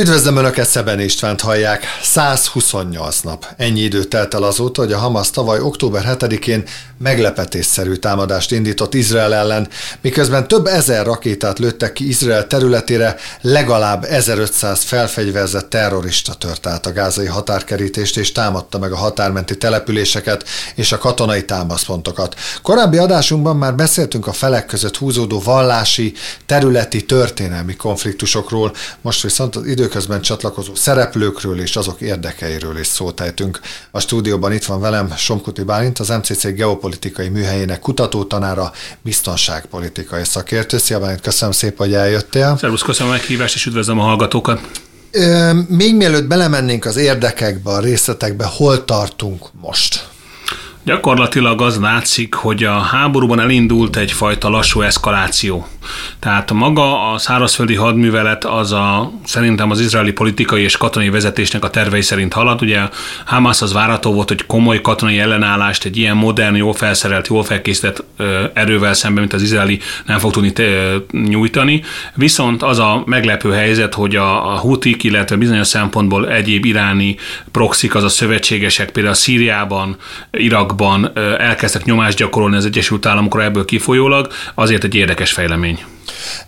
Üdvözlöm Önöket, Szeben Istvánt hallják. 128 nap. Ennyi idő telt el azóta, hogy a Hamas tavaly október 7-én meglepetésszerű támadást indított Izrael ellen, miközben több ezer rakétát lőttek ki Izrael területére, legalább 1500 felfegyverzett terrorista tört át a gázai határkerítést és támadta meg a határmenti településeket és a katonai támaszpontokat. Korábbi adásunkban már beszéltünk a felek között húzódó vallási, területi, történelmi konfliktusokról, most viszont az időközben csatlakozó szereplőkről és azok érdekeiről is szót ejtünk. A stúdióban itt van velem Somkuti Bálint, az MCC geopolitikai műhelyének kutatótanára, biztonságpolitikai szakértő. Szia Bálint, köszönöm szépen, hogy eljöttél. Szervusz, köszönöm a meghívást, és üdvözlöm a hallgatókat. Még mielőtt belemennénk az érdekekbe, a részletekbe, hol tartunk most? Gyakorlatilag az látszik, hogy a háborúban elindult egyfajta lassú eszkaláció. Tehát maga a szárazföldi hadművelet az a, szerintem az izraeli politikai és katonai vezetésnek a tervei szerint halad. Ugye Hamas az várható volt, hogy komoly katonai ellenállást egy ilyen modern, jól felszerelt, jól felkészített erővel szemben, mint az izraeli nem fog tudni nyújtani. Viszont az a meglepő helyzet, hogy a, a hutik, illetve bizonyos szempontból egyéb iráni proxik, az a szövetségesek, például Szíriában, Irakban elkezdtek nyomást gyakorolni az Egyesült Államokra ebből kifolyólag, azért egy érdekes fejlemény.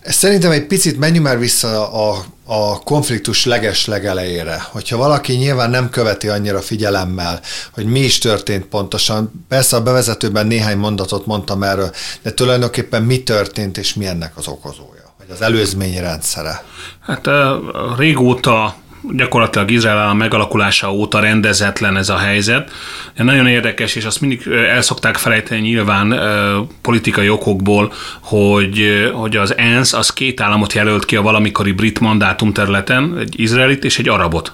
Szerintem egy picit menjünk már vissza a, a konfliktus leges legelejére. Hogyha valaki nyilván nem követi annyira figyelemmel, hogy mi is történt pontosan, persze a bevezetőben néhány mondatot mondtam erről, de tulajdonképpen mi történt és mi ennek az okozója, vagy az előzményi rendszere? Hát régóta gyakorlatilag Izrael állam megalakulása óta rendezetlen ez a helyzet. Nagyon érdekes, és azt mindig el szokták felejteni nyilván politikai okokból, hogy, hogy az ENSZ az két államot jelölt ki a valamikori brit mandátum területen, egy izraelit és egy arabot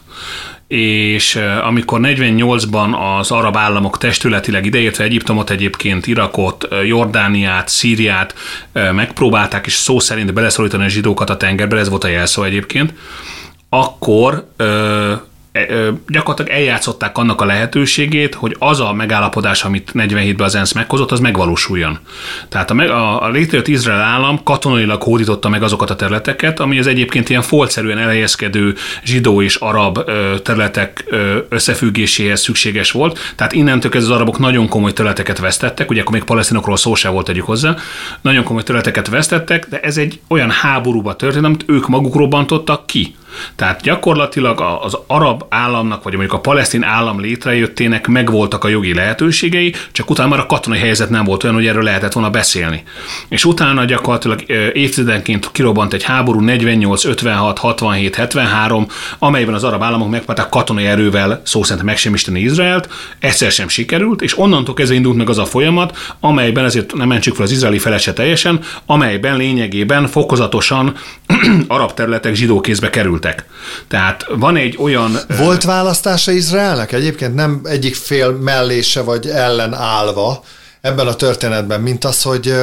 és amikor 48-ban az arab államok testületileg ideértve Egyiptomot egyébként, Irakot, Jordániát, Szíriát megpróbálták, és szó szerint beleszorítani a zsidókat a tengerbe, ez volt a jelszó egyébként, akkor ö, gyakorlatilag eljátszották annak a lehetőségét, hogy az a megállapodás, amit 47-ben az ENSZ meghozott, az megvalósuljon. Tehát a, a, a létrejött Izrael állam katonailag hódította meg azokat a területeket, ami az egyébként ilyen foltszerűen elhelyezkedő zsidó és arab ö, területek ö, összefüggéséhez szükséges volt. Tehát innentől kezdve az arabok nagyon komoly területeket vesztettek, ugye akkor még palesztinokról szó sem volt tegyük hozzá, nagyon komoly területeket vesztettek, de ez egy olyan háborúba történt, amit ők maguk robbantottak ki. Tehát gyakorlatilag az arab államnak, vagy mondjuk a palesztin állam létrejöttének megvoltak a jogi lehetőségei, csak utána már a katonai helyzet nem volt olyan, hogy erről lehetett volna beszélni. És utána gyakorlatilag évtizedenként kirobbant egy háború 48, 56, 67, 73, amelyben az arab államok megpróbálták katonai erővel szó szerint megsemmisíteni Izraelt, egyszer sem sikerült, és onnantól kezdve indult meg az a folyamat, amelyben ezért nem mentsük fel az izraeli felese teljesen, amelyben lényegében fokozatosan arab területek zsidó kézbe kerültek. Tehát van egy olyan... Volt választása Izraelnek? Egyébként nem egyik fél mellése vagy ellen állva ebben a történetben, mint az, hogy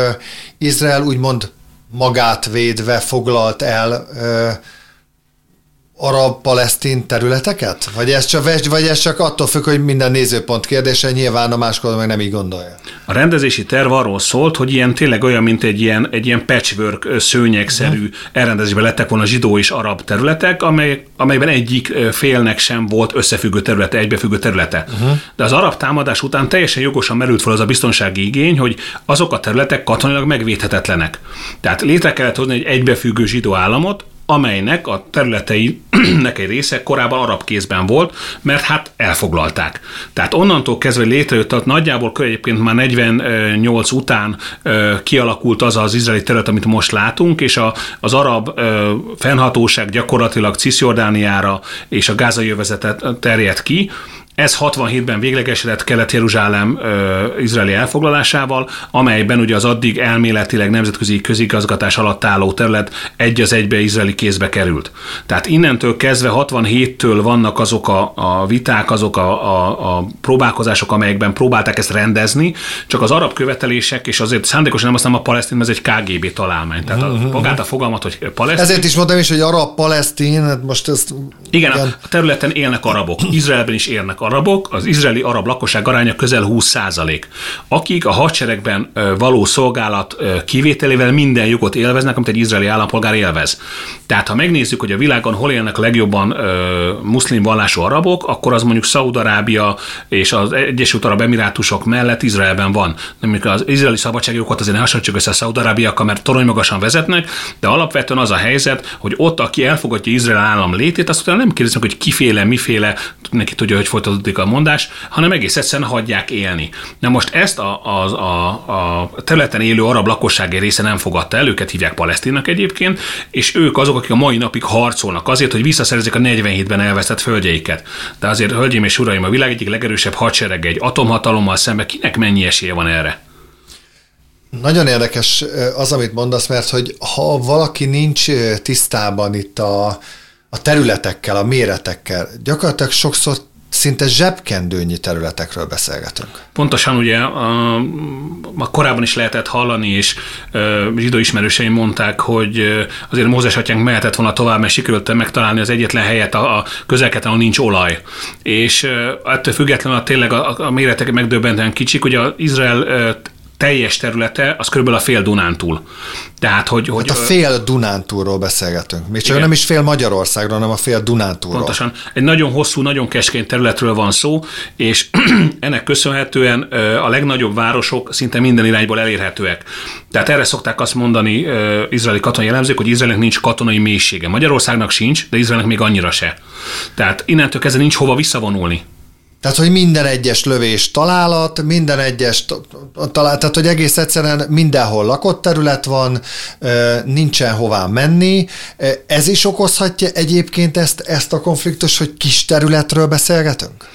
Izrael úgymond magát védve foglalt el arab-palesztin területeket? Vagy ez, csak, vagy ez csak attól függ, hogy minden nézőpont kérdése, nyilván a máskor meg nem így gondolja? A rendezési terv arról szólt, hogy ilyen tényleg olyan, mint egy ilyen, egy ilyen patchwork szőnyegszerű uh-huh. elrendezésben lettek volna zsidó és arab területek, amely, amelyben egyik félnek sem volt összefüggő területe, egybefüggő területe. Uh-huh. De az arab támadás után teljesen jogosan merült fel az a biztonsági igény, hogy azok a területek katonailag megvédhetetlenek. Tehát létre kellett hozni egy egybefüggő zsidó államot, amelynek a területeinek egy része korábban arab kézben volt, mert hát elfoglalták. Tehát onnantól kezdve létrejött, tehát nagyjából egyébként már 48 után kialakult az az izraeli terület, amit most látunk, és a, az arab fennhatóság gyakorlatilag Cisjordániára és a gázai övezetet terjed ki, ez 67-ben véglegesedett Kelet-Jeruzsálem izraeli elfoglalásával, amelyben ugye az addig elméletileg nemzetközi közigazgatás alatt álló terület egy az egybe izraeli kézbe került. Tehát innentől kezdve 67-től vannak azok a, a viták, azok a, a, a próbálkozások, amelyekben próbálták ezt rendezni, csak az arab követelések, és azért szándékosan nem használom a palesztin, ez egy KGB találmány. Tehát a, mhm, magát a fogalmat, hogy palesztin. Ezért is mondtam is, hogy arab-palesztin, hát most ez... Igen, igen, a területen élnek arabok, Izraelben is élnek arabok, az izraeli arab lakosság aránya közel 20 százalék, akik a hadseregben való szolgálat kivételével minden jogot élveznek, amit egy izraeli állampolgár élvez. Tehát ha megnézzük, hogy a világon hol élnek legjobban ö, muszlim vallású arabok, akkor az mondjuk Szaudarábia és az Egyesült Arab Emirátusok mellett Izraelben van. Nem, az izraeli szabadságjogokat azért ne hasonlítsuk össze a Szaudarábiakkal, mert torony magasan vezetnek, de alapvetően az a helyzet, hogy ott, aki elfogadja Izrael állam létét, azt utána nem kérdezünk, hogy kiféle, miféle, neki tudja, hogy folytatódik a mondás, hanem egész egyszerűen hagyják élni. Na most ezt a, a, a, a területen élő arab lakosság része nem fogadta el, őket hívják palesztinnak egyébként, és ők azok, akik a mai napig harcolnak azért, hogy visszaszerezik a 47-ben elvesztett földjeiket. De azért, hölgyeim és uraim, a világ egyik legerősebb hadsereg egy atomhatalommal szemben, kinek mennyi esélye van erre? Nagyon érdekes az, amit mondasz, mert hogy ha valaki nincs tisztában itt a, a területekkel, a méretekkel, gyakorlatilag sokszor szinte zsebkendőnyi területekről beszélgetünk. Pontosan ugye a, a korábban is lehetett hallani, és uh, zsidó ismerőseim mondták, hogy azért Mózes atyánk mehetett volna tovább, mert sikerült megtalálni az egyetlen helyet a, a közelketen, ahol nincs olaj. És uh, ettől függetlenül a, tényleg a, a méretek megdöbbentően kicsik, hogy az Izrael teljes területe az körülbelül a fél Dunántúl. Tehát, hogy, hogy hát a fél Dunántúlról beszélgetünk. Még csak igen. nem is fél Magyarországról, hanem a fél Dunántúlról. Pontosan. Egy nagyon hosszú, nagyon keskeny területről van szó, és ennek köszönhetően a legnagyobb városok szinte minden irányból elérhetőek. Tehát erre szokták azt mondani izraeli katonai jellemzők, hogy Izraelnek nincs katonai mélysége. Magyarországnak sincs, de Izraelnek még annyira se. Tehát innentől kezdve nincs hova visszavonulni. Tehát, hogy minden egyes lövés találat, minden egyes találat, tehát, hogy egész egyszerűen mindenhol lakott terület van, nincsen hová menni. Ez is okozhatja egyébként ezt, ezt a konfliktus, hogy kis területről beszélgetünk?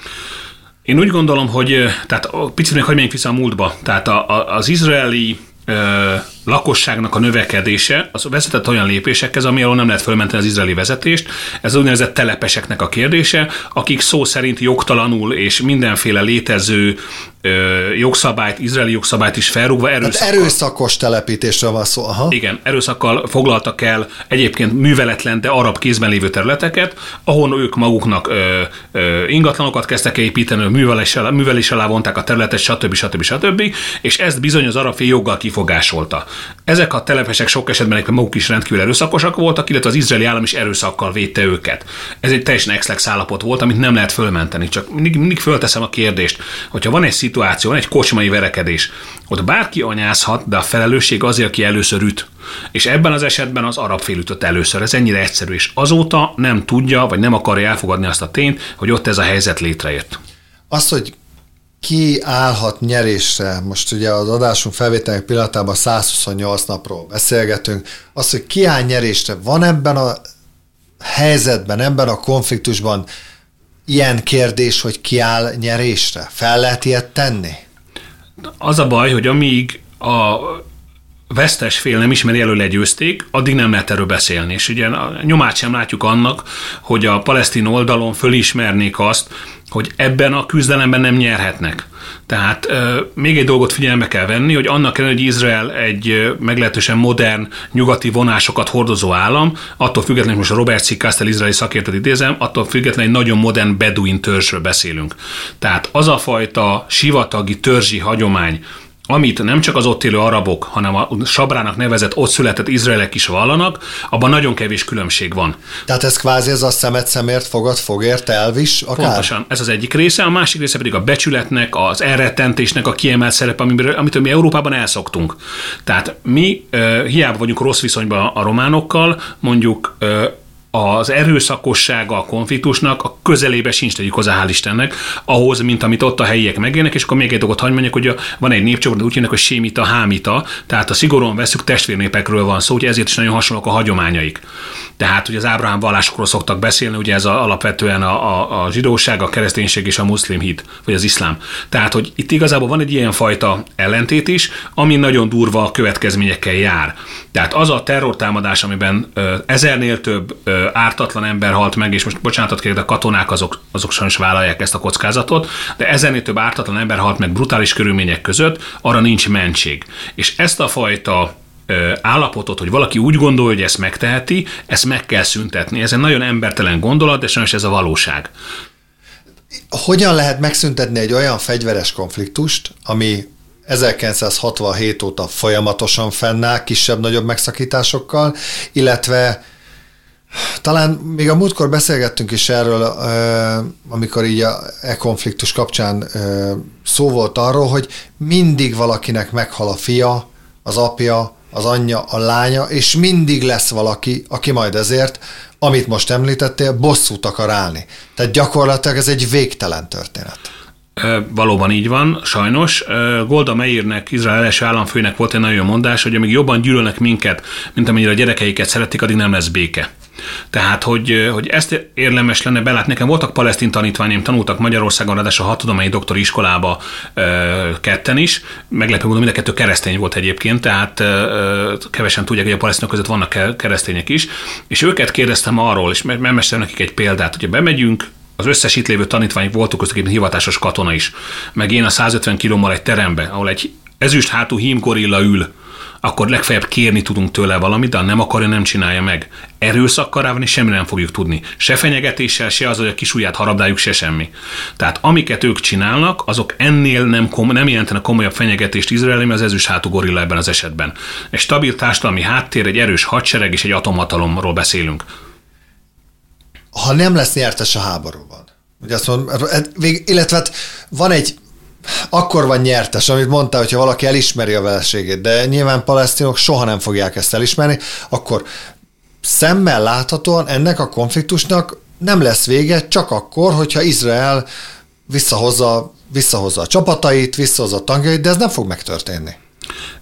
Én úgy gondolom, hogy tehát picit még hagyj vissza a múltba. Tehát a, a, az izraeli ö, lakosságnak a növekedése az vezetett olyan lépésekhez, ami alól nem lehet fölmenteni az izraeli vezetést. Ez az úgynevezett telepeseknek a kérdése, akik szó szerint jogtalanul és mindenféle létező ö, jogszabályt, izraeli jogszabályt is felrúgva erőszakkal. Hát erőszakos telepítésről van szó. Aha. Igen, erőszakkal foglaltak el egyébként műveletlen, de arab kézben lévő területeket, ahol ők maguknak ö, ö, ingatlanokat kezdtek építeni, művelés alá, művelés alá vonták a területet, stb. stb. stb. És ezt bizony az arab joggal kifogásolta. Ezek a telepesek sok esetben maguk is rendkívül erőszakosak voltak, illetve az izraeli állam is erőszakkal védte őket. Ez egy teljesen exlex állapot volt, amit nem lehet fölmenteni. Csak mindig, mindig fölteszem a kérdést, hogyha van egy szituáció, van egy kocsmai verekedés, ott bárki anyázhat, de a felelősség azért, aki először üt. És ebben az esetben az arab fél ütött először. Ez ennyire egyszerű, és azóta nem tudja, vagy nem akarja elfogadni azt a tényt, hogy ott ez a helyzet létrejött. Az, hogy ki állhat nyerésre, most ugye az adásunk felvételnek pillanatában 128 napról beszélgetünk, az, hogy ki áll nyerésre, van ebben a helyzetben, ebben a konfliktusban ilyen kérdés, hogy ki áll nyerésre? Fel lehet ilyet tenni? Az a baj, hogy amíg a vesztes fél nem ismeri elő legyőzték, addig nem lehet erről beszélni. És ugye a nyomát sem látjuk annak, hogy a palesztin oldalon fölismernék azt, hogy ebben a küzdelemben nem nyerhetnek. Tehát euh, még egy dolgot figyelembe kell venni, hogy annak ellenére, hogy Izrael egy meglehetősen modern, nyugati vonásokat hordozó állam, attól függetlenül, most a Robert C. Castell izraeli szakértőt idézem, attól függetlenül egy nagyon modern beduin törzsről beszélünk. Tehát az a fajta sivatagi törzsi hagyomány, amit nem csak az ott élő arabok, hanem a Sabrának nevezett ott született izraelek is vallanak, abban nagyon kevés különbség van. Tehát ez kvázi ez a szemet szemért, fogad fogért, elvis akár? Pontosan, ez az egyik része, a másik része pedig a becsületnek, az elrettentésnek a kiemelt szerep, amit mi Európában elszoktunk. Tehát mi hiába vagyunk rossz viszonyban a románokkal, mondjuk az erőszakossága a konfliktusnak a közelébe sincs, tegyük hozzá, hál' Istennek, ahhoz, mint amit ott a helyiek megélnek, és akkor még egy dolgot hagyd mondjak, hogy van egy népcsoport, úgy hívnak, hogy sémita, hámita, tehát a szigorúan veszük testvérnépekről van szó, hogy ezért is nagyon hasonlók a hagyományaik. Tehát, hogy az Ábrahám vallásokról szoktak beszélni, ugye ez a, alapvetően a, a, a zsidóság, a kereszténység és a muszlim hit, vagy az iszlám. Tehát, hogy itt igazából van egy ilyen fajta ellentét is, ami nagyon durva következményekkel jár. Tehát az a terrortámadás, amiben ö, ezernél több ö, ártatlan ember halt meg, és most bocsánatot kérek, de a katonák azok, azok sajnos vállalják ezt a kockázatot, de ezenél több ártatlan ember halt meg brutális körülmények között, arra nincs mentség. És ezt a fajta állapotot, hogy valaki úgy gondolja, hogy ezt megteheti, ezt meg kell szüntetni. Ez egy nagyon embertelen gondolat, de sajnos ez a valóság. hogyan lehet megszüntetni egy olyan fegyveres konfliktust, ami 1967 óta folyamatosan fennáll, kisebb-nagyobb megszakításokkal, illetve talán még a múltkor beszélgettünk is erről, amikor így a e konfliktus kapcsán szó volt arról, hogy mindig valakinek meghal a fia, az apja, az anyja, a lánya, és mindig lesz valaki, aki majd ezért, amit most említettél, bosszút akar állni. Tehát gyakorlatilag ez egy végtelen történet. Valóban így van, sajnos. Golda Meirnek, Izrael első államfőnek volt egy nagyon mondás, hogy amíg jobban gyűlölnek minket, mint amennyire a gyerekeiket szeretik, addig nem lesz béke. Tehát, hogy, hogy ezt érlemes lenne belátni. Nekem voltak palesztin tanítványim, tanultak Magyarországon, ráadásul a hatudományi doktori iskolába ö, ketten is. Meglepő módon mind a kettő keresztény volt egyébként, tehát ö, kevesen tudják, hogy a palesztinok között vannak keresztények is. És őket kérdeztem arról, és megmesélem nekik egy példát, hogyha bemegyünk az összes itt lévő tanítvány voltunk köztük hivatásos katona is. Meg én a 150 kilommal egy terembe, ahol egy ezüst hátú hímgorilla ül, akkor legfeljebb kérni tudunk tőle valamit, de ha nem akarja, nem csinálja meg. Erőszakkal rávani semmi nem fogjuk tudni. Se fenyegetéssel, se az, hogy a kis ujját harabdáljuk, se semmi. Tehát amiket ők csinálnak, azok ennél nem, kom- nem jelentenek komolyabb fenyegetést Izrael, az ezüst hátú gorilla ebben az esetben. Egy stabil társadalmi háttér, egy erős hadsereg és egy atomhatalomról beszélünk ha nem lesz nyertes a háborúban. Ugye azt mondom, illetve hát van egy akkor van nyertes, amit mondta, hogyha valaki elismeri a vereségét, de nyilván palesztinok soha nem fogják ezt elismerni, akkor szemmel láthatóan ennek a konfliktusnak nem lesz vége csak akkor, hogyha Izrael visszahozza, visszahozza a csapatait, visszahozza a tankjait, de ez nem fog megtörténni.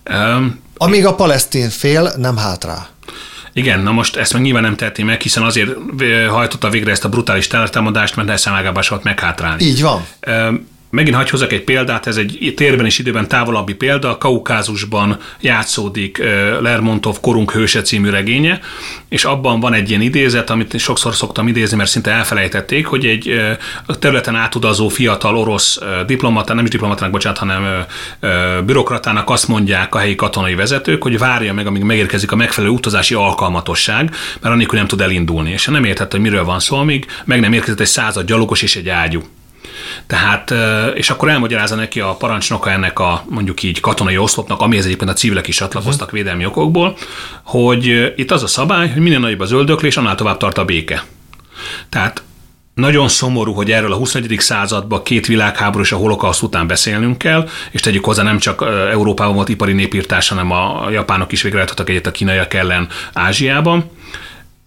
Um, Amíg a palesztin fél nem hát rá. Igen, na most ezt meg nyilván nem teheti meg, hiszen azért hajtotta végre ezt a brutális támadást, mert Neszemágában volt meghátrálni. Így van. Megint hagy hozzak egy példát, ez egy térben és időben távolabbi példa, Kaukázusban játszódik Lermontov Korunk hőse című regénye, és abban van egy ilyen idézet, amit sokszor szoktam idézni, mert szinte elfelejtették, hogy egy területen átudazó fiatal orosz diplomata, nem is diplomatának, bocsánat, hanem bürokratának azt mondják a helyi katonai vezetők, hogy várja meg, amíg megérkezik a megfelelő utazási alkalmatosság, mert annélkül nem tud elindulni. És nem értette, hogy miről van szó, amíg meg nem érkezett egy század gyalogos és egy ágyú. Tehát, és akkor elmagyarázza neki a parancsnoka ennek a mondjuk így katonai oszlopnak, amihez egyébként a civilek is csatlakoztak védelmi okokból, hogy itt az a szabály, hogy minél nagyobb az öldöklés, annál tovább tart a béke. Tehát nagyon szomorú, hogy erről a 21. században két világháború és a holokauszt után beszélnünk kell, és tegyük hozzá nem csak Európában volt ipari népírtás, hanem a japánok is végrehajtottak egyet a kínaiak ellen Ázsiában.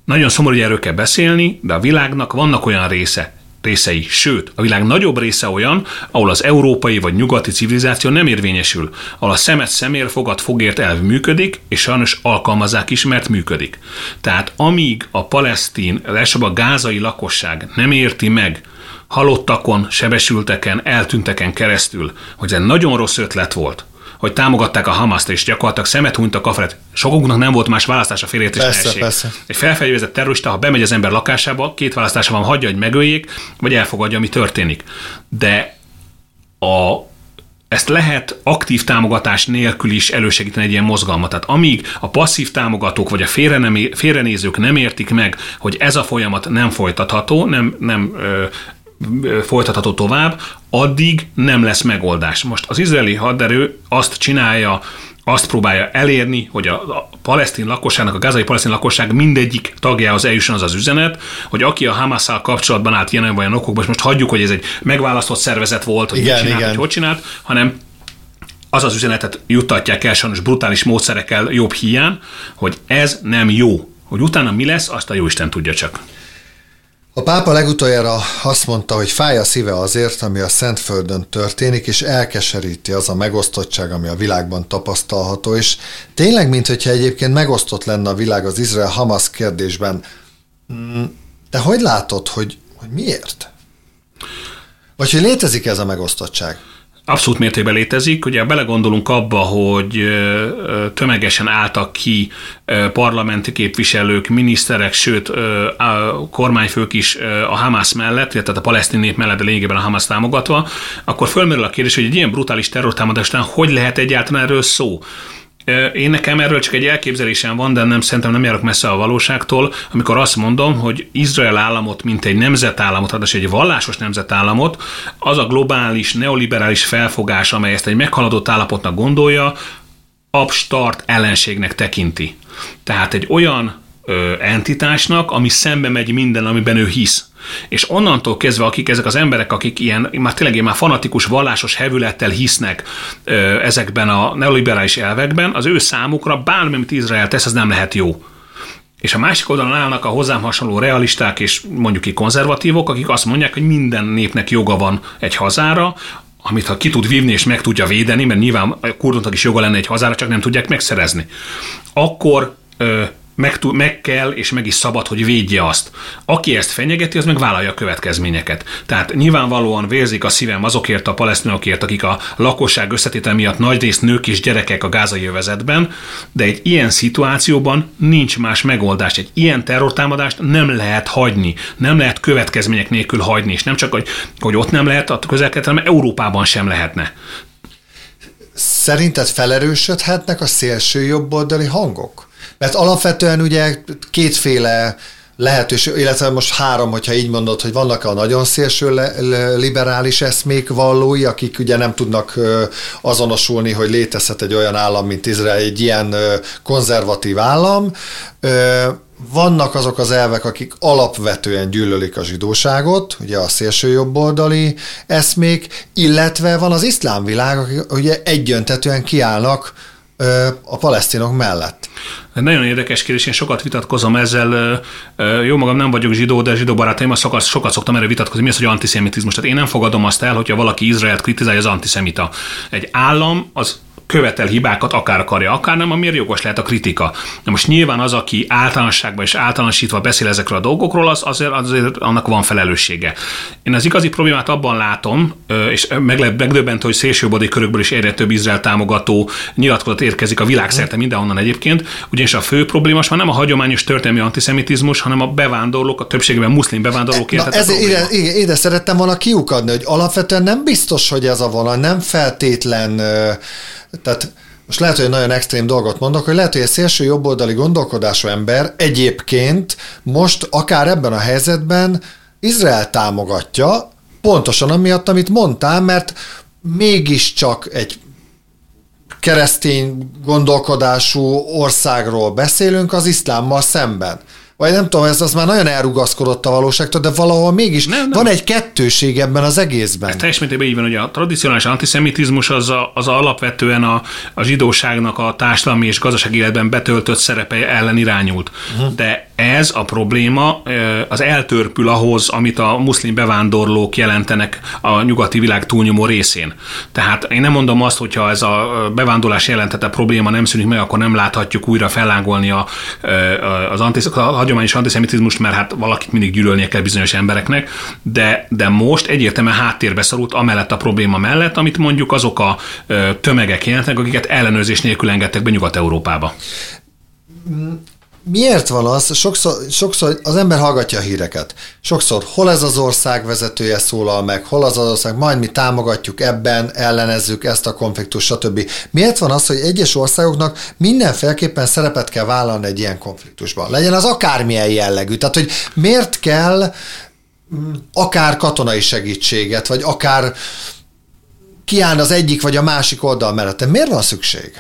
Nagyon szomorú, hogy erről kell beszélni, de a világnak vannak olyan része, részei, sőt, a világ nagyobb része olyan, ahol az európai vagy nyugati civilizáció nem érvényesül, ahol a szemet szemér, fogad fogért elv működik, és sajnos alkalmazzák is, mert működik. Tehát amíg a palesztin, elsőbb a gázai lakosság nem érti meg, halottakon, sebesülteken, eltünteken keresztül, hogy ez egy nagyon rossz ötlet volt, hogy támogatták a Hamaszt, és gyakorlatilag szemet hunytak a felett. Sokunknak nem volt más választás a félértés persze, persze. Egy felfegyverzett terrorista, ha bemegy az ember lakásába, két választása van, hagyja, hogy megöljék, vagy elfogadja, ami történik. De a, ezt lehet aktív támogatás nélkül is elősegíteni egy ilyen mozgalmat. Tehát amíg a passzív támogatók vagy a félrenézők nem értik meg, hogy ez a folyamat nem folytatható, nem, nem ö, folytatható tovább, addig nem lesz megoldás. Most az izraeli haderő azt csinálja, azt próbálja elérni, hogy a, a palesztin lakosságnak, a gázai palesztin lakosság mindegyik tagjához eljusson az az üzenet, hogy aki a Hamasszal kapcsolatban állt ilyen vagy okokban, és most hagyjuk, hogy ez egy megválasztott szervezet volt, hogy igen, csinált, igen. hogy hogy csinált, hanem az az üzenetet juttatják el sajnos brutális módszerekkel jobb hiány, hogy ez nem jó. Hogy utána mi lesz, azt a Jóisten tudja csak. A pápa legutoljára azt mondta, hogy fáj a szíve azért, ami a Szentföldön történik, és elkeseríti az a megosztottság, ami a világban tapasztalható, és tényleg, mint hogyha egyébként megosztott lenne a világ az Izrael-Hamas kérdésben. Mm, de hogy látod, hogy, hogy miért? Vagy hogy létezik ez a megosztottság? Abszolút mértékben létezik. Ugye belegondolunk abba, hogy tömegesen álltak ki parlamenti képviselők, miniszterek, sőt a kormányfők is a Hamas mellett, tehát a palesztin nép mellett, de lényegében a Hamas támogatva, akkor fölmerül a kérdés, hogy egy ilyen brutális terrortámadás után hogy lehet egyáltalán erről szó? Én nekem erről csak egy elképzelésem van, de nem szerintem nem járok messze a valóságtól, amikor azt mondom, hogy Izrael államot, mint egy nemzetállamot, ráadásul egy vallásos nemzetállamot, az a globális, neoliberális felfogás, amely ezt egy meghaladott állapotnak gondolja, abstart ellenségnek tekinti. Tehát egy olyan ö, entitásnak, ami szembe megy minden, amiben ő hisz. És onnantól kezdve, akik ezek az emberek, akik ilyen, már tényleg már fanatikus, vallásos hevülettel hisznek ö, ezekben a neoliberális elvekben, az ő számukra bármi, amit Izrael tesz, az nem lehet jó. És a másik oldalon állnak a hozzám hasonló realisták és mondjuk ki konzervatívok, akik azt mondják, hogy minden népnek joga van egy hazára, amit ha ki tud vívni és meg tudja védeni, mert nyilván a kurdontak is joga lenne egy hazára, csak nem tudják megszerezni. Akkor ö, meg, meg kell és meg is szabad, hogy védje azt. Aki ezt fenyegeti, az meg vállalja a következményeket. Tehát nyilvánvalóan vérzik a szívem azokért a palesztinokért, akik a lakosság összetétel miatt nagyrészt nők és gyerekek a gázai övezetben, de egy ilyen szituációban nincs más megoldás. Egy ilyen terrortámadást nem lehet hagyni, nem lehet következmények nélkül hagyni, és nem csak, hogy, hogy ott nem lehet, a közel hanem Európában sem lehetne. Szerinted felerősödhetnek a szélső jobboldali hangok? Mert alapvetően ugye kétféle lehetőség, illetve most három, hogyha így mondod, hogy vannak a nagyon szélső liberális eszmék vallói, akik ugye nem tudnak azonosulni, hogy létezhet egy olyan állam, mint Izrael, egy ilyen konzervatív állam. Vannak azok az elvek, akik alapvetően gyűlölik a zsidóságot, ugye a szélső jobboldali eszmék, illetve van az iszlám világ, akik ugye egyöntetően kiállnak a palesztinok mellett. Nagyon érdekes kérdés, én sokat vitatkozom ezzel. Jó magam nem vagyok zsidó, de zsidó barátaim sokat, sokat szoktam erre vitatkozni. Mi az, hogy antiszemitizmus? Tehát én nem fogadom azt el, hogyha valaki Izraelt kritizálja, az antiszemita. Egy állam az követel hibákat, akár akarja, akár nem, amiért jogos lehet a kritika. De most nyilván az, aki általánosságban és általánosítva beszél ezekről a dolgokról, az azért, azért annak van felelőssége. Én az igazi problémát abban látom, és meglep, megdöbbentő, hogy szélsőbodi körökből is egyre több Izrael támogató nyilatkozat érkezik a világszerte mindenhonnan egyébként, ugyanis a fő probléma már nem a hagyományos történelmi antiszemitizmus, hanem a bevándorlók, a többségében muszlim bevándorlók Na, ez ide, ide, ide szerettem volna kiukadni, hogy alapvetően nem biztos, hogy ez a vonal, nem feltétlen tehát most lehet, hogy nagyon extrém dolgot mondok, hogy lehet, hogy egy szélső jobboldali gondolkodású ember egyébként most akár ebben a helyzetben Izrael támogatja, pontosan amiatt, amit mondtál, mert mégiscsak egy keresztény gondolkodású országról beszélünk az iszlámmal szemben vagy nem tudom, ez az már nagyon elrugaszkodott a valóságtól, de valahol mégis nem, nem. van egy kettőség ebben az egészben. Ez teljes mértékben így van, hogy a tradicionális antiszemitizmus az, a, az a alapvetően a, a zsidóságnak a társadalmi és gazdasági életben betöltött szerepe ellen irányult. Uh-huh. De ez a probléma az eltörpül ahhoz, amit a muszlim bevándorlók jelentenek a nyugati világ túlnyomó részén. Tehát én nem mondom azt, hogyha ez a bevándorlás jelentette probléma nem szűnik meg, akkor nem láthatjuk újra fellángolni a, az antisz, a hagyományos antiszemitizmust, mert hát valakit mindig gyűlölnie kell bizonyos embereknek, de, de most egyértelműen háttérbe szorult amellett a probléma mellett, amit mondjuk azok a tömegek jelentenek, akiket ellenőrzés nélkül engedtek be Nyugat-Európába miért van az, sokszor, sokszor az ember hallgatja a híreket. Sokszor hol ez az ország vezetője szólal meg, hol az az ország, majd mi támogatjuk ebben, ellenezzük ezt a konfliktus, stb. Miért van az, hogy egyes országoknak mindenféleképpen szerepet kell vállalni egy ilyen konfliktusban? Legyen az akármilyen jellegű. Tehát, hogy miért kell mm, akár katonai segítséget, vagy akár kiállni az egyik vagy a másik oldal mellett. Miért van szükség?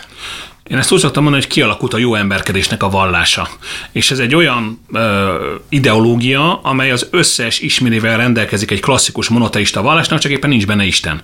Én ezt úgy szoktam mondani, hogy kialakult a jó emberkedésnek a vallása. És ez egy olyan ö, ideológia, amely az összes ismerével rendelkezik egy klasszikus monoteista vallásnak, csak éppen nincs benne Isten.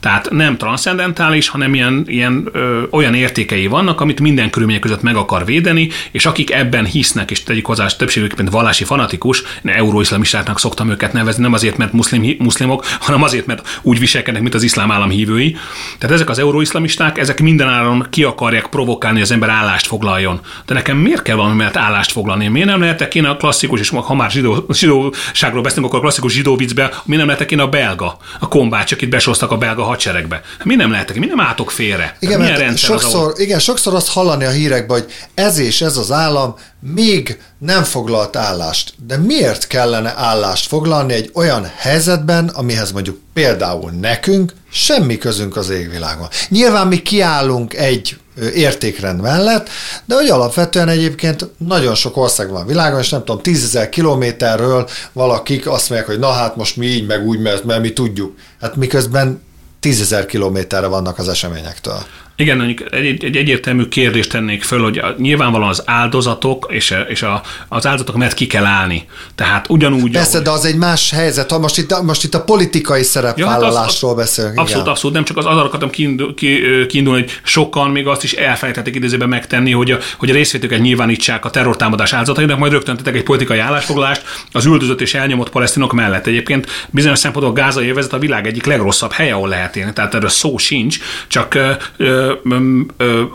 Tehát nem transzcendentális, hanem ilyen, ilyen ö, olyan értékei vannak, amit minden körülmények között meg akar védeni, és akik ebben hisznek, és tegyük hozzá, többségük mint vallási fanatikus, euróiszlamistáknak szoktam őket nevezni, nem azért, mert muszlim, muszlimok, hanem azért, mert úgy viselkednek, mint az iszlám állam hívői. Tehát ezek az euróiszlamisták, ezek mindenáron ki akarják provokálni, hogy az ember állást foglaljon. De nekem miért kell valami mellett állást foglalni? Miért nem lehetek én a klasszikus, és ha már zsidó, zsidóságról beszélünk, akkor a klasszikus zsidó viccbe, miért nem lehetek én a belga, a kombács, akit besoztak a belga hadseregbe? Mi nem lehetek, mi nem álltok félre? Igen, mert sokszor, az, igen, sokszor azt hallani a hírekben, hogy ez és ez az állam még nem foglalt állást. De miért kellene állást foglalni egy olyan helyzetben, amihez mondjuk például nekünk Semmi közünk az égvilágon. Nyilván mi kiállunk egy értékrend mellett, de hogy alapvetően egyébként nagyon sok ország van a világon, és nem tudom, tízezer kilométerről valakik azt mondják, hogy na hát most mi így, meg úgy, mert, mert mi tudjuk. Hát miközben tízezer kilométerre vannak az eseményektől. Igen, egy, egy egyértelmű kérdést tennék föl, hogy nyilvánvalóan az áldozatok és, és a, az áldozatok mert ki kell állni. Tehát ugyanúgy... Persze, ahogy... de az egy más helyzet. Most itt, most itt a politikai szerepvállalásról ja, hát beszélünk. Abszolút, igen. abszolút. Nem csak az, az akartam kiindul, ki, kiindulni, hogy sokan még azt is elfelejtették idézőben megtenni, hogy a, hogy a részvétőket nyilvánítsák a terrortámadás áldozatainak, majd rögtön tettek egy politikai állásfoglalást az üldözött és elnyomott palesztinok mellett. Egyébként bizonyos szempontból a gázai övezet a világ egyik legrosszabb helye, ahol lehet élni. Tehát erről szó sincs, csak ö,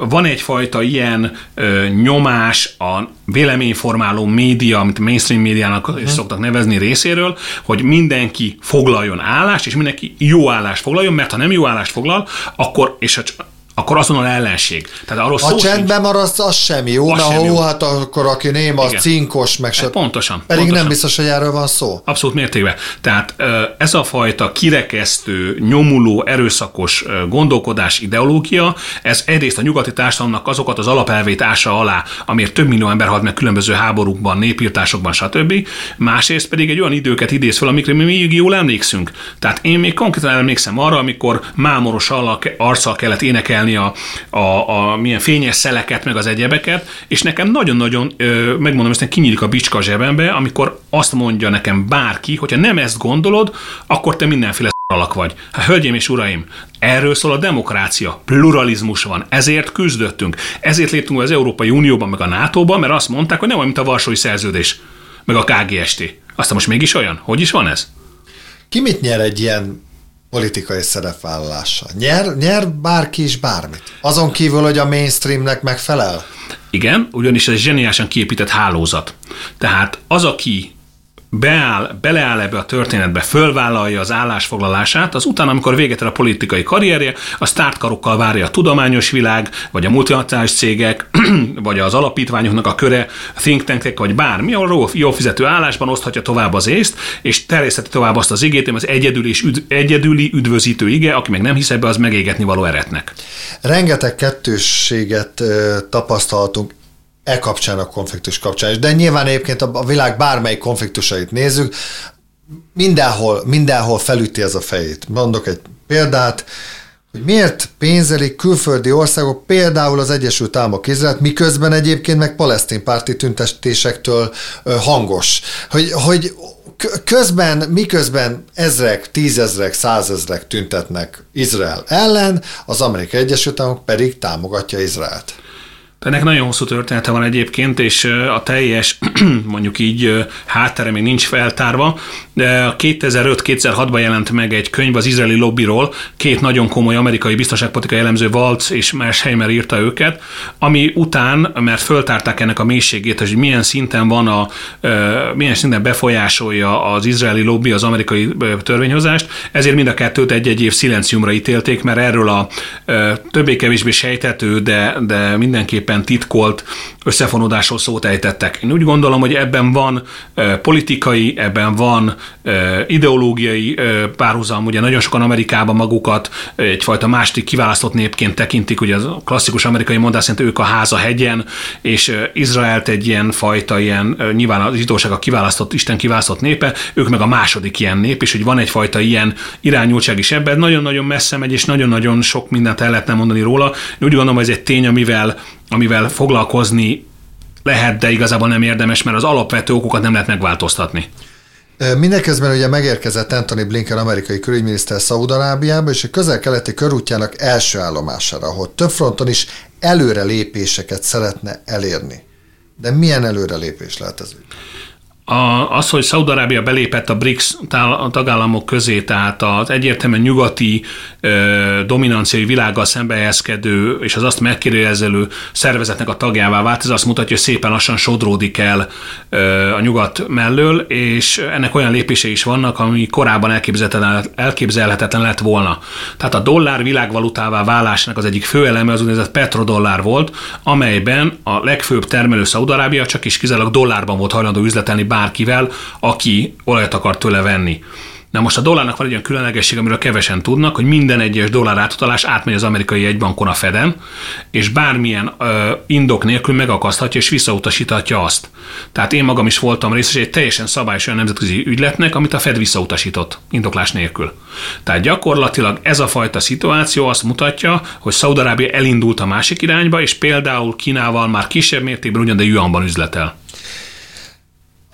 van egyfajta ilyen nyomás a véleményformáló média, amit mainstream médiának is szoktak nevezni részéről, hogy mindenki foglaljon állást, és mindenki jó állást foglaljon, mert ha nem jó állást foglal, akkor, és akkor azonnal ellenség. Tehát arról ha csendben maradsz, az sem jó, az sem jó. hát akkor aki ném, az cinkos, meg se... Pontosan. Pedig pontosan. nem biztos, hogy erről van szó. Abszolút mértékben. Tehát ez a fajta kirekesztő, nyomuló, erőszakos gondolkodás, ideológia, ez egyrészt a nyugati társadalomnak azokat az alapelvét ása alá, amiért több millió ember halt meg különböző háborúkban, népírtásokban, stb. Másrészt pedig egy olyan időket idéz fel, amikre mi még jól emlékszünk. Tehát én még konkrétan emlékszem arra, amikor mámoros arccal kellett énekelni a, a, a milyen fényes szeleket, meg az egyebeket, és nekem nagyon-nagyon, megmondom ezt, kinyílik a bicska zsebembe, amikor azt mondja nekem bárki, hogyha nem ezt gondolod, akkor te mindenféle alak vagy. Hát, hölgyeim és uraim, erről szól a demokrácia, pluralizmus van, ezért küzdöttünk, ezért léptünk az Európai Unióban, meg a NATO-ban, mert azt mondták, hogy nem olyan, mint a Varsói Szerződés, meg a KGST. Aztán most mégis olyan? Hogy is van ez? Ki mit nyer egy ilyen politikai szerepvállalása. Nyer, nyer bárki is bármit. Azon kívül, hogy a mainstreamnek megfelel? Igen, ugyanis ez zseniálisan kiépített hálózat. Tehát az, aki beáll, beleáll ebbe a történetbe, fölvállalja az állásfoglalását, az utána, amikor véget ér a politikai karrierje, a startkarokkal várja a tudományos világ, vagy a multinacionális cégek, vagy az alapítványoknak a köre, a think tankek, vagy bármi, ahol jó fizető állásban oszthatja tovább az észt, és terjesztheti tovább azt az igét, az egyedüli, és üdv, egyedüli üdvözítő ige, aki meg nem hisz ebbe, az megégetni való eretnek. Rengeteg kettősséget tapasztaltunk e kapcsán a konfliktus kapcsán is. De nyilván egyébként a világ bármelyik konfliktusait nézzük, mindenhol, mindenhol felüti ez a fejét. Mondok egy példát, hogy miért pénzelik külföldi országok, például az Egyesült Államok Izraelt, miközben egyébként meg palesztin párti tüntetésektől hangos. Hogy, hogy közben, miközben ezrek, tízezrek, százezrek tüntetnek Izrael ellen, az Amerikai Egyesült Államok pedig támogatja Izraelt. Ennek nagyon hosszú története van egyébként, és a teljes, mondjuk így háttere még nincs feltárva, de 2005-2006-ban jelent meg egy könyv az izraeli lobbyról, két nagyon komoly amerikai biztonságpolitikai elemző, Waltz és Mersheimer írta őket, ami után, mert föltárták ennek a mélységét, hogy milyen szinten van a, milyen szinten befolyásolja az izraeli lobby az amerikai törvényhozást, ezért mind a kettőt egy-egy év szilenciumra ítélték, mert erről a többé-kevésbé sejtető, de, de mindenképpen mindenképpen titkolt összefonódásról szót ejtettek. Én úgy gondolom, hogy ebben van politikai, ebben van ideológiai párhuzam, ugye nagyon sokan Amerikában magukat egyfajta másik kiválasztott népként tekintik, ugye a klasszikus amerikai mondás szerint ők a háza hegyen, és Izraelt egy ilyen fajta, ilyen nyilván az zsidóság a kiválasztott, Isten kiválasztott népe, ők meg a második ilyen nép, és hogy van egyfajta ilyen irányultság is ebben, nagyon-nagyon messze megy, és nagyon-nagyon sok mindent el lehetne mondani róla. Én úgy gondolom, hogy ez egy tény, amivel amivel foglalkozni lehet, de igazából nem érdemes, mert az alapvető okokat nem lehet megváltoztatni. Mindeközben ugye megérkezett Anthony Blinken, amerikai külügyminiszter Szaúd-Arábiába, és a közel-keleti körútjának első állomására, ahol több fronton is előrelépéseket szeretne elérni. De milyen előrelépés lehet ez? A, az, hogy Szaudarábia belépett a BRICS tagállamok közé, tehát az egyértelműen nyugati ö, dominanciai világgal szembehelyezkedő és az azt megkérdőjelező szervezetnek a tagjává vált, ez azt mutatja, hogy szépen lassan sodródik el ö, a nyugat mellől, és ennek olyan lépései is vannak, ami korábban elképzelhetetlen, elképzelhetetlen lett volna. Tehát a dollár világvalutává válásnak az egyik fő eleme az úgynevezett petrodollár volt, amelyben a legfőbb termelő Szaudarábia csak is kizárólag dollárban volt hajlandó üzletelni bárkivel, aki olajat akar tőle venni. Na most a dollárnak van egy olyan különlegesség, amiről kevesen tudnak, hogy minden egyes dollár átutalás átmegy az amerikai egybankon a Feden, és bármilyen ö, indok nélkül megakaszthatja és visszautasíthatja azt. Tehát én magam is voltam részes egy teljesen szabályos olyan nemzetközi ügyletnek, amit a Fed visszautasított, indoklás nélkül. Tehát gyakorlatilag ez a fajta szituáció azt mutatja, hogy Szaudarábia elindult a másik irányba, és például Kínával már kisebb mértékben ugyan, de yuanban üzletel.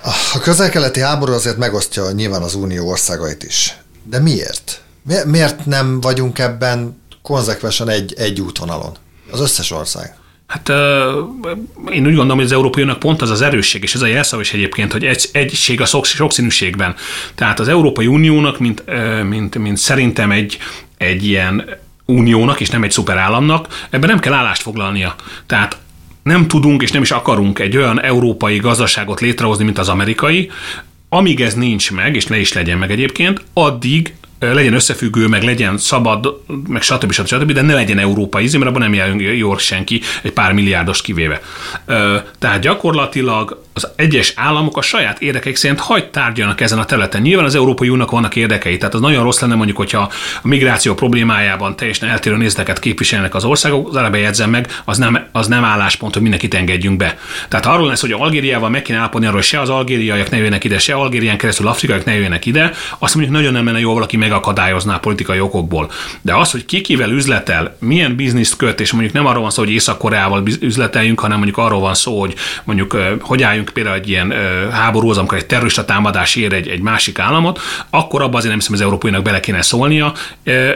A közel-keleti háború azért megosztja nyilván az unió országait is. De miért? Miért nem vagyunk ebben konzekvensen egy, egy útvonalon? Az összes ország. Hát én úgy gondolom, hogy az Európai Uniónak pont az az erősség, és ez a jelszav is egyébként, hogy egy, egység a sokszínűségben. Tehát az Európai Uniónak, mint, mint, mint szerintem egy, egy ilyen uniónak, és nem egy szuperállamnak, ebben nem kell állást foglalnia. Tehát nem tudunk és nem is akarunk egy olyan európai gazdaságot létrehozni, mint az amerikai, amíg ez nincs meg, és ne is legyen meg egyébként, addig legyen összefüggő, meg legyen szabad, meg stb. stb. stb. de ne legyen európai ízé, mert abban nem jár jól senki, egy pár milliárdos kivéve. Tehát gyakorlatilag az egyes államok a saját érdekeik szerint hagyd tárgyalnak ezen a területen. Nyilván az Európai Uniónak vannak érdekei, tehát az nagyon rossz lenne mondjuk, hogyha a migráció problémájában teljesen eltérő nézeteket képviselnek az országok, az eleve jegyzem meg, az nem, az nem álláspont, hogy mindenkit engedjünk be. Tehát arról lesz, hogy Algériával meg kéne állapodni arról, se az algériaiak ne jöjjenek ide, se Algérián keresztül afrikaiak ne jöjjenek ide, azt mondjuk nagyon nem lenne jó valaki megakadályozná politikai okokból. De az, hogy ki kivel üzletel, milyen bizniszt köt, és mondjuk nem arról van szó, hogy Észak-Koreával üzleteljünk, hanem mondjuk arról van szó, hogy mondjuk hogy álljunk például egy ilyen háborúhoz, amikor egy terrorista támadás ér egy, egy másik államot, akkor abban azért nem hiszem, az Európainak bele kéne szólnia.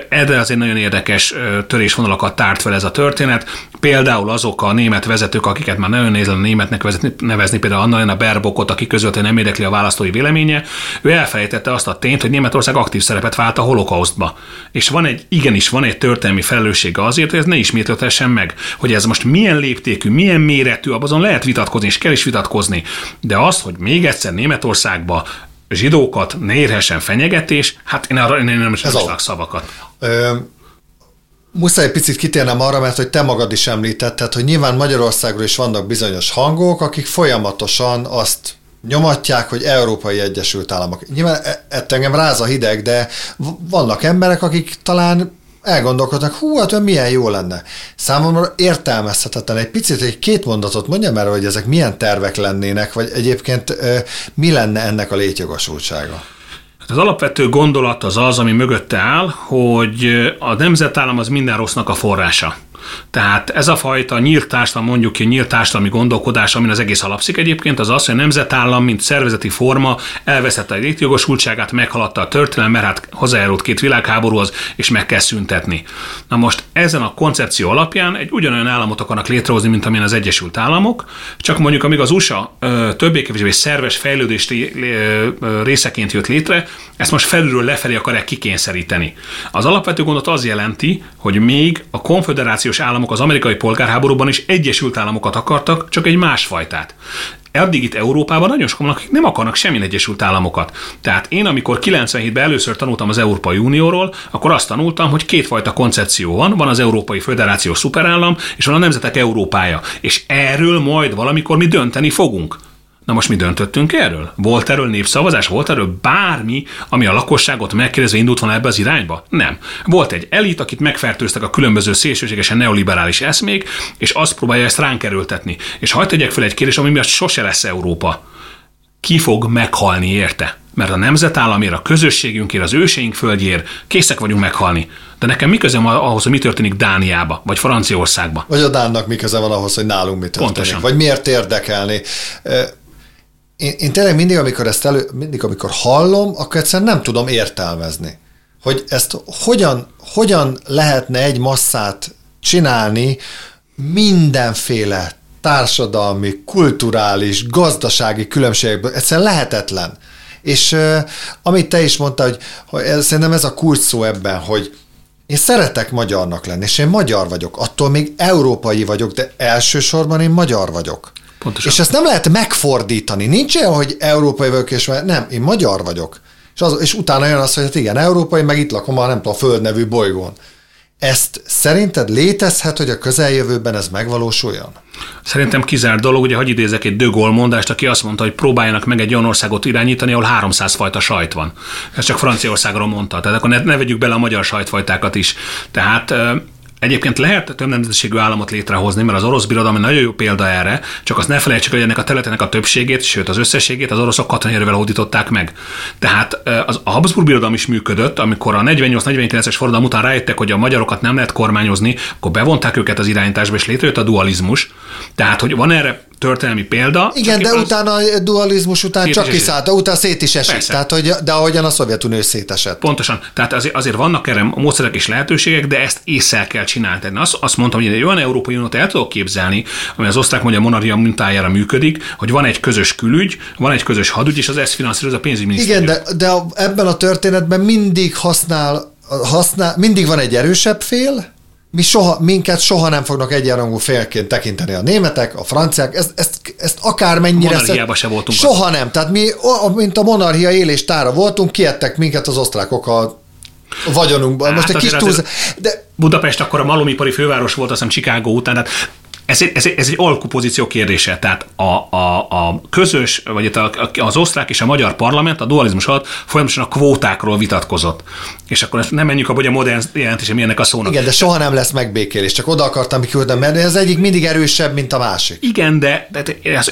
Erre azért nagyon érdekes törésvonalakat tárt fel ez a történet. Például azok a német vezetők, akiket már nagyon nézlen a németnek vezetni, nevezni, például Annalena Berbokot, aki között nem érdekli a választói véleménye, ő elfelejtette azt a tényt, hogy Németország aktív szerepet vált a holokausztba. És van egy, igenis van egy történelmi felelőssége azért, hogy ez ne ismétlődhessen meg. Hogy ez most milyen léptékű, milyen méretű, azon lehet vitatkozni, és kell is vitatkozni. De az, hogy még egyszer Németországba zsidókat ne érhessen fenyegetés, hát én arra én nem is szavakat. Ö, muszáj egy picit kitérnem arra, mert hogy te magad is említetted, hogy nyilván Magyarországról is vannak bizonyos hangok, akik folyamatosan azt nyomatják, hogy Európai Egyesült Államok. Nyilván e, ettől engem ráz a hideg, de vannak emberek, akik talán elgondolkodnak, hú, hát milyen jó lenne. Számomra értelmezhetetlen. Egy picit, egy két mondatot mondjam erre, hogy ezek milyen tervek lennének, vagy egyébként mi lenne ennek a létjogosultsága? Hát az alapvető gondolat az az, ami mögötte áll, hogy a nemzetállam az minden rossznak a forrása. Tehát ez a fajta nyílt társadalom, mondjuk ki nyílt társadalmi gondolkodás, amin az egész alapszik egyébként, az az, hogy a nemzetállam, mint szervezeti forma elveszette a létjogosultságát, meghaladta a történelem, mert hát hozzájárult két világháborúhoz, és meg kell szüntetni. Na most ezen a koncepció alapján egy ugyanolyan államot akarnak létrehozni, mint amilyen az Egyesült Államok, csak mondjuk amíg az USA többé-kevésbé szerves fejlődés részeként jött létre, ezt most felülről lefelé akarják kikényszeríteni. Az alapvető gondot az jelenti, hogy még a konfederációs államok az amerikai polgárháborúban is Egyesült Államokat akartak, csak egy másfajtát. Addig itt Európában nagyon sokan akik nem akarnak semmilyen Egyesült Államokat. Tehát én, amikor 97-ben először tanultam az Európai Unióról, akkor azt tanultam, hogy kétfajta koncepció van. Van az Európai Föderáció szuperállam, és van a Nemzetek Európája. És erről majd valamikor mi dönteni fogunk. Na most mi döntöttünk erről? Volt erről népszavazás? Volt erről bármi, ami a lakosságot megkérdezve indult volna ebbe az irányba? Nem. Volt egy elit, akit megfertőztek a különböző szélsőségesen neoliberális eszmék, és azt próbálja ezt ránk erőltetni. És hagyd tegyek fel egy kérdés, ami miatt sose lesz Európa. Ki fog meghalni érte? Mert a nemzetállamért, a közösségünkért, az őseink földjéért készek vagyunk meghalni. De nekem mi közem ahhoz, hogy mi történik Dániába, vagy Franciaországba? Vagy a Dánnak mi köze van ahhoz, hogy nálunk mi történik? Pontosan. Vagy miért érdekelni? Én, én tényleg mindig, amikor ezt elő, mindig, amikor hallom, akkor egyszerűen nem tudom értelmezni. Hogy ezt hogyan, hogyan lehetne egy masszát csinálni mindenféle társadalmi, kulturális, gazdasági különbségekből. Egyszerűen lehetetlen. És uh, amit te is mondtad, hogy, hogy ez, szerintem ez a kulcs szó ebben, hogy én szeretek magyarnak lenni, és én magyar vagyok. Attól még európai vagyok, de elsősorban én magyar vagyok. Pontosan. És ezt nem lehet megfordítani. Nincs olyan, hogy európai vagyok, és nem, én magyar vagyok. És, az, és utána jön az, hogy hát igen, európai, meg itt lakom a nem tudom, a Föld nevű bolygón. Ezt szerinted létezhet, hogy a közeljövőben ez megvalósuljon? Szerintem kizárt dolog, ugye hagyj idézek egy Gaulle mondást, aki azt mondta, hogy próbáljanak meg egy olyan országot irányítani, ahol 300 fajta sajt van. Ez csak Franciaországról mondta. Tehát akkor ne, ne vegyük bele a magyar sajtfajtákat is. Tehát Egyébként lehet több nemzetiségű államot létrehozni, mert az orosz birodalom nagyon jó példa erre, csak azt ne felejtsük, hogy ennek a területnek a többségét, sőt az összességét az oroszok katonai erővel hódították meg. Tehát az, a Habsburg birodalom is működött, amikor a 48-49-es forradalom után rájöttek, hogy a magyarokat nem lehet kormányozni, akkor bevonták őket az irányításba, és létrejött a dualizmus. Tehát, hogy van erre történelmi példa. Igen, de utána a dualizmus után csak kiszállt, utána szét is esett. Tehát, hogy, de ahogyan a Szovjetunió szétesett. Pontosan. Tehát azért, azért vannak erre módszerek és lehetőségek, de ezt észre kell csinálni. Azt, azt mondtam, hogy egy olyan Európai Uniót el tudok képzelni, ami az osztrák-magyar monarchia mintájára működik, hogy van egy közös külügy, van egy közös hadügy, és az ezt finanszírozza a pénzügyminisztérium. Igen, de, de ebben a történetben mindig használ, használ, mindig van egy erősebb fél, mi soha, minket soha nem fognak egyenrangú félként tekinteni a németek, a franciák, ezt, ezt, ezt akármennyire... Monarchiába se voltunk. Soha nem. Tehát mi, mint a monarchia éléstára voltunk, kiettek minket az osztrákok a vagyonunkban. Hát Most egy kis túlz... De Budapest akkor a malomipari főváros volt, azt hiszem Chicago után, tehát ez egy, ez, egy, ez egy alkupozíció kérdése. Tehát a, a, a közös, vagy az osztrák és a magyar parlament a dualizmus alatt folyamatosan a kvótákról vitatkozott. És akkor nem menjünk abba, hogy a modern jelentése milyennek a szónak. Igen, de soha nem lesz megbékélés, csak oda akartam kiküldeni, mert ez egyik mindig erősebb, mint a másik. Igen, de, de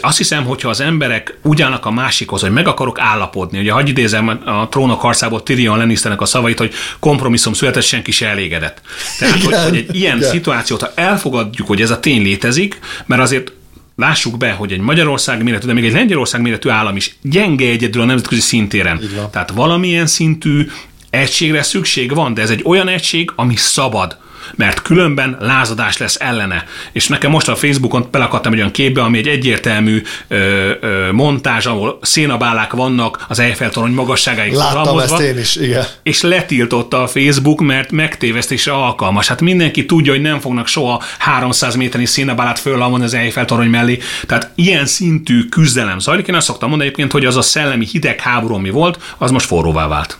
azt hiszem, hogyha az emberek ugyanak a másikhoz, hogy meg akarok állapodni, ugye hagyj idézem a trónok harcából Tyrion Lannisternek a szavait, hogy kompromisszum született, senki se elégedett. Tehát, igen, hogy, hogy egy ilyen igen. szituációt, ha elfogadjuk, hogy ez a tény létezik, mert azért lássuk be, hogy egy Magyarország méretű, de még egy Lengyelország méretű állam is gyenge egyedül a nemzetközi szintéren. Tehát valamilyen szintű egységre szükség van, de ez egy olyan egység, ami szabad mert különben lázadás lesz ellene. És nekem most a Facebookon belakadtam egy olyan képbe, ami egy egyértelmű ö, ö, montázs, ahol szénabálák vannak az Eiffel torony magasságáig Láttam ezt én is, igen. És letiltotta a Facebook, mert megtévesztésre alkalmas. Hát mindenki tudja, hogy nem fognak soha 300 méternyi szénabálát fölhalmozni az Eiffel torony mellé. Tehát ilyen szintű küzdelem zajlik. Én azt szoktam mondani egyébként, hogy az a szellemi hidegháború, ami volt, az most forróvá vált.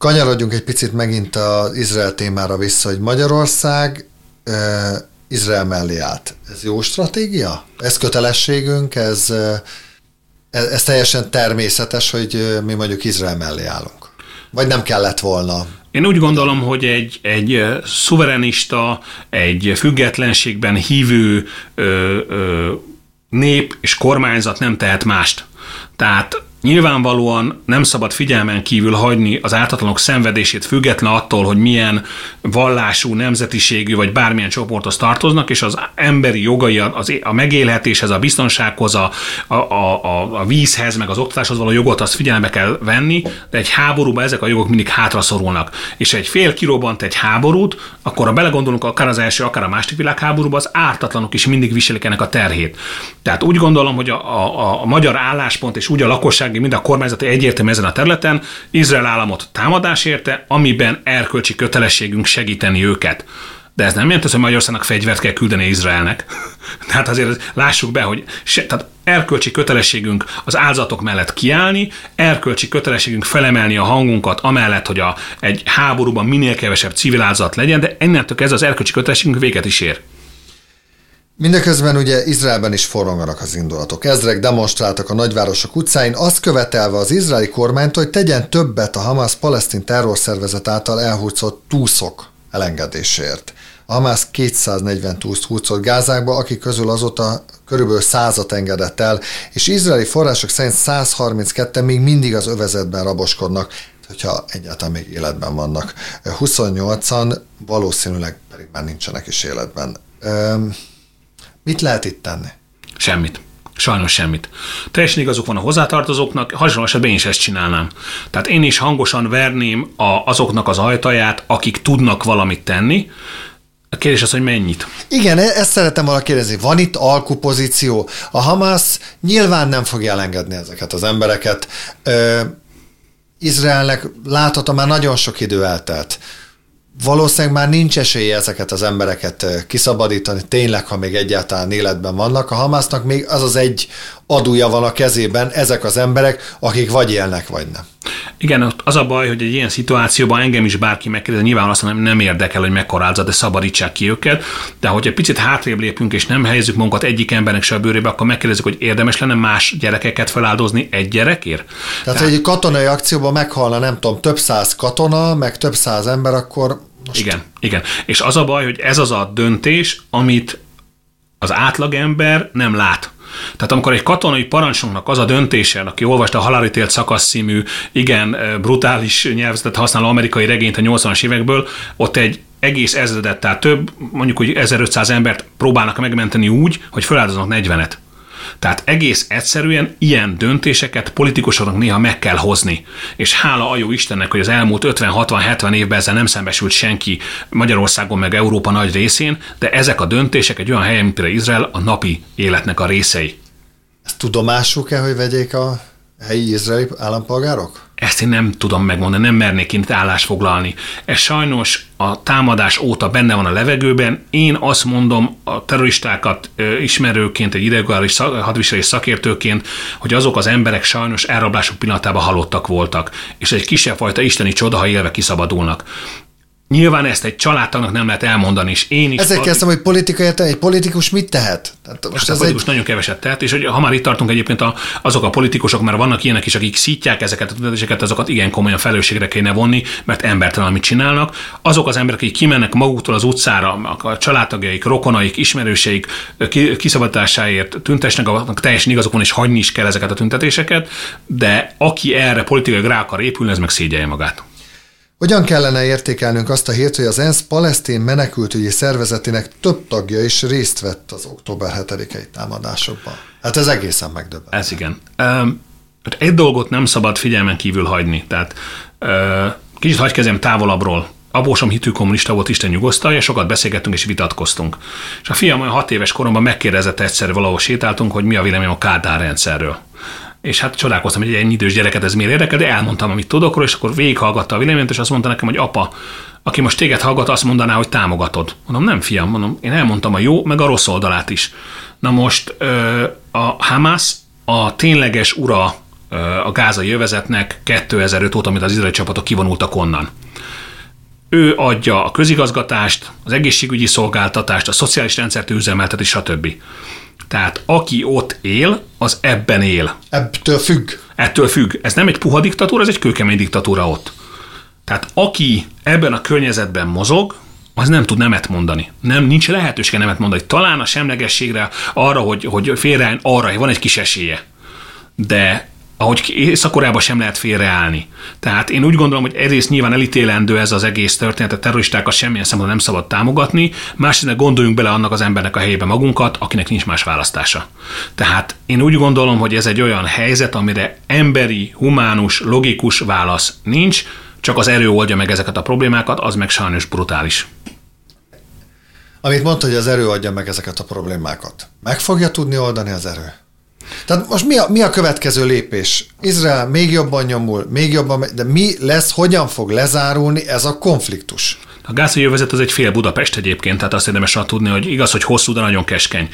Kanyarodjunk egy picit megint az Izrael témára vissza, hogy Magyarország e, Izrael mellé állt. Ez jó stratégia? Ez kötelességünk? Ez, ez, ez teljesen természetes, hogy mi mondjuk Izrael mellé állunk? Vagy nem kellett volna? Én úgy gondolom, hogy egy, egy szuverenista, egy függetlenségben hívő ö, ö, nép és kormányzat nem tehet mást. Tehát Nyilvánvalóan nem szabad figyelmen kívül hagyni az ártatlanok szenvedését független attól, hogy milyen vallású, nemzetiségű vagy bármilyen csoporthoz tartoznak, és az emberi jogai az, a megélhetéshez, a biztonsághoz, a, a, a, a vízhez, meg az oktatáshoz való jogot azt figyelembe kell venni, de egy háborúban ezek a jogok mindig hátraszorulnak. És egy fél kirobbant egy háborút, akkor ha belegondolunk akár az első, akár a második világháborúban, az ártatlanok is mindig viselik ennek a terhét. Tehát úgy gondolom, hogy a, a, a magyar álláspont és úgy a lakosság gazdasági, mind a kormányzati egyértelmű ezen a területen, Izrael államot támadás érte, amiben erkölcsi kötelességünk segíteni őket. De ez nem jelenti, hogy Magyarországnak fegyvert kell küldeni Izraelnek. tehát azért lássuk be, hogy se, tehát erkölcsi kötelességünk az áldozatok mellett kiállni, erkölcsi kötelességünk felemelni a hangunkat amellett, hogy a, egy háborúban minél kevesebb civil áldozat legyen, de ennentől ez az erkölcsi kötelességünk véget is ér. Mindeközben ugye Izraelben is forronganak az indulatok. Ezrek demonstráltak a nagyvárosok utcáin, azt követelve az izraeli kormányt, hogy tegyen többet a Hamas palesztin terrorszervezet által elhúzott túszok elengedésért. A Hamas 240 túszt húzott Gázákba, akik közül azóta körülbelül százat engedett el, és izraeli források szerint 132 még mindig az övezetben raboskodnak, hogyha egyáltalán még életben vannak. 28-an valószínűleg pedig már nincsenek is életben. Mit lehet itt tenni? Semmit. Sajnos semmit. Teljesen igazuk van a hozzátartozóknak, hasonló esetben én is ezt csinálnám. Tehát én is hangosan verném a, azoknak az ajtaját, akik tudnak valamit tenni, a kérdés az, hogy mennyit. Igen, e- ezt szeretem volna kérdezni. Van itt alkupozíció? A Hamas nyilván nem fogja elengedni ezeket az embereket. Ö, Izraelnek láthatom, már nagyon sok idő eltelt valószínűleg már nincs esélye ezeket az embereket kiszabadítani, tényleg, ha még egyáltalán életben vannak. A Hamásznak még az az egy adója van a kezében, ezek az emberek, akik vagy élnek, vagy nem. Igen, az a baj, hogy egy ilyen szituációban engem is bárki megkérdezi, nyilván azt mondom, nem érdekel, hogy mekkora áldozat, de szabadítsák ki őket. De hogy egy picit hátrébb lépünk, és nem helyezzük magunkat egyik embernek se a bőrébe, akkor megkérdezzük, hogy érdemes lenne más gyerekeket feláldozni egy gyerekért. Tehát, Tehát egy katonai akcióban meghalna, nem tudom, több száz katona, meg több száz ember, akkor most... Igen, igen. És az a baj, hogy ez az a döntés, amit az átlagember nem lát. Tehát amikor egy katonai parancsnoknak az a döntése, aki olvasta a Halálítélt szakasz című, igen, brutális nyelvezetet használó amerikai regényt a 80-as évekből, ott egy egész ezredet, tehát több, mondjuk, hogy 1500 embert próbálnak megmenteni úgy, hogy feláldoznak 40-et. Tehát egész egyszerűen ilyen döntéseket politikusoknak néha meg kell hozni. És hála a jó Istennek, hogy az elmúlt 50-60-70 évben ezzel nem szembesült senki Magyarországon meg Európa nagy részén, de ezek a döntések egy olyan helyen, mint például Izrael, a napi életnek a részei. Ezt tudomásuk-e, hogy vegyék a helyi izraeli állampolgárok? Ezt én nem tudom megmondani, nem mernék itt állást foglalni. Ez sajnos a támadás óta benne van a levegőben. Én azt mondom a terroristákat ismerőként, egy idegális hadviselés szakértőként, hogy azok az emberek sajnos elrablások pillanatában halottak voltak, és egy kisebb fajta isteni csoda, ha élve kiszabadulnak. Nyilván ezt egy családtagnak nem lehet elmondani, és én is... Ezért kezdtem, hogy politikai egy politikus mit tehet? Tehát most hát ez a politikus egy... nagyon keveset tehet, és hogy ha már itt tartunk egyébként a, azok a politikusok, mert vannak ilyenek is, akik szítják ezeket a tüntetéseket, azokat igen komolyan felelősségre kéne vonni, mert embertelen, amit csinálnak. Azok az emberek, akik kimennek maguktól az utcára, a családtagjaik, rokonaik, ismerőseik kiszabadításáért tüntesnek, annak teljesen igazuk van, és hagyni is kell ezeket a tüntetéseket, de aki erre politikai rá akar épülni, ez meg szégyelje magát. Hogyan kellene értékelnünk azt a hírt, hogy az ENSZ palesztin menekültügyi szervezetének több tagja is részt vett az október 7-i támadásokban? Hát ez egészen megdöbbentő. Ez igen. egy dolgot nem szabad figyelmen kívül hagyni. Tehát kicsit hagyj kezdjem távolabbról. Abósom hitű kommunista volt, Isten nyugosztalja, sokat beszélgettünk és vitatkoztunk. És a fiam olyan hat éves koromban megkérdezett egyszer, valahol sétáltunk, hogy mi a vélemény a Kádár rendszerről és hát csodálkoztam, hogy egy ennyi idős gyereket ez miért érdekel, de elmondtam, amit tudok róla, és akkor végighallgatta a véleményt, és azt mondta nekem, hogy apa, aki most téged hallgat, azt mondaná, hogy támogatod. Mondom, nem fiam, mondom, én elmondtam a jó, meg a rossz oldalát is. Na most a Hamas a tényleges ura a gázai jövezetnek 2005 óta, amit az izraeli csapatok kivonultak onnan. Ő adja a közigazgatást, az egészségügyi szolgáltatást, a szociális rendszert üzemelteti, stb. Tehát aki ott él, az ebben él. Ebből függ. Ettől függ. Ez nem egy puha diktatúra, ez egy kőkemény diktatúra ott. Tehát aki ebben a környezetben mozog, az nem tud nemet mondani. Nem, nincs lehetősége nemet mondani. Talán a semlegességre, arra, hogy, hogy félre, arra van egy kis esélye. De ahogy éjszakorában sem lehet félreállni. Tehát én úgy gondolom, hogy egyrészt nyilván elítélendő ez az egész történet, a terroristákat semmilyen szempontból nem szabad támogatni, másrészt gondoljunk bele annak az embernek a helyébe magunkat, akinek nincs más választása. Tehát én úgy gondolom, hogy ez egy olyan helyzet, amire emberi, humánus, logikus válasz nincs, csak az erő oldja meg ezeket a problémákat, az meg sajnos brutális. Amit mondta, hogy az erő adja meg ezeket a problémákat. Meg fogja tudni oldani az erő? Tehát most mi a, mi a következő lépés? Izrael még jobban nyomul, még jobban, de mi lesz, hogyan fog lezárulni ez a konfliktus? A gázai jövezet az egy fél Budapest egyébként, tehát azt érdemes tudni, hogy igaz, hogy hosszú, de nagyon keskeny.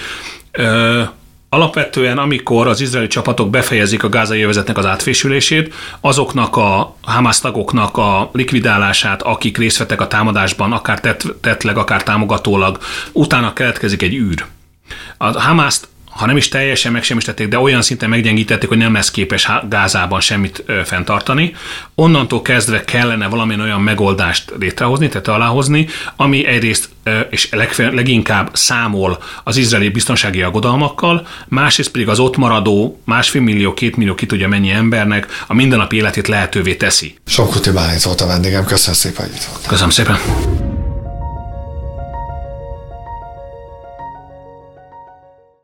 Ö, alapvetően, amikor az izraeli csapatok befejezik a gázai jövezetnek az átfésülését, azoknak a Hamas tagoknak a likvidálását, akik részt vettek a támadásban, akár tettleg, akár támogatólag, utána keletkezik egy űr. A Hamaszt ha nem is teljesen megsemmisítették, de olyan szinten meggyengítették, hogy nem lesz képes Gázában semmit fenntartani. Onnantól kezdve kellene valamilyen olyan megoldást létrehozni, tehát aláhozni, ami egyrészt és leginkább számol az izraeli biztonsági aggodalmakkal, másrészt pedig az ott maradó másfél millió, két millió, ki tudja mennyi embernek a mindennapi életét lehetővé teszi. Sok Bálint volt a vendégem, köszönöm szépen, hogy itt volt. Köszönöm szépen.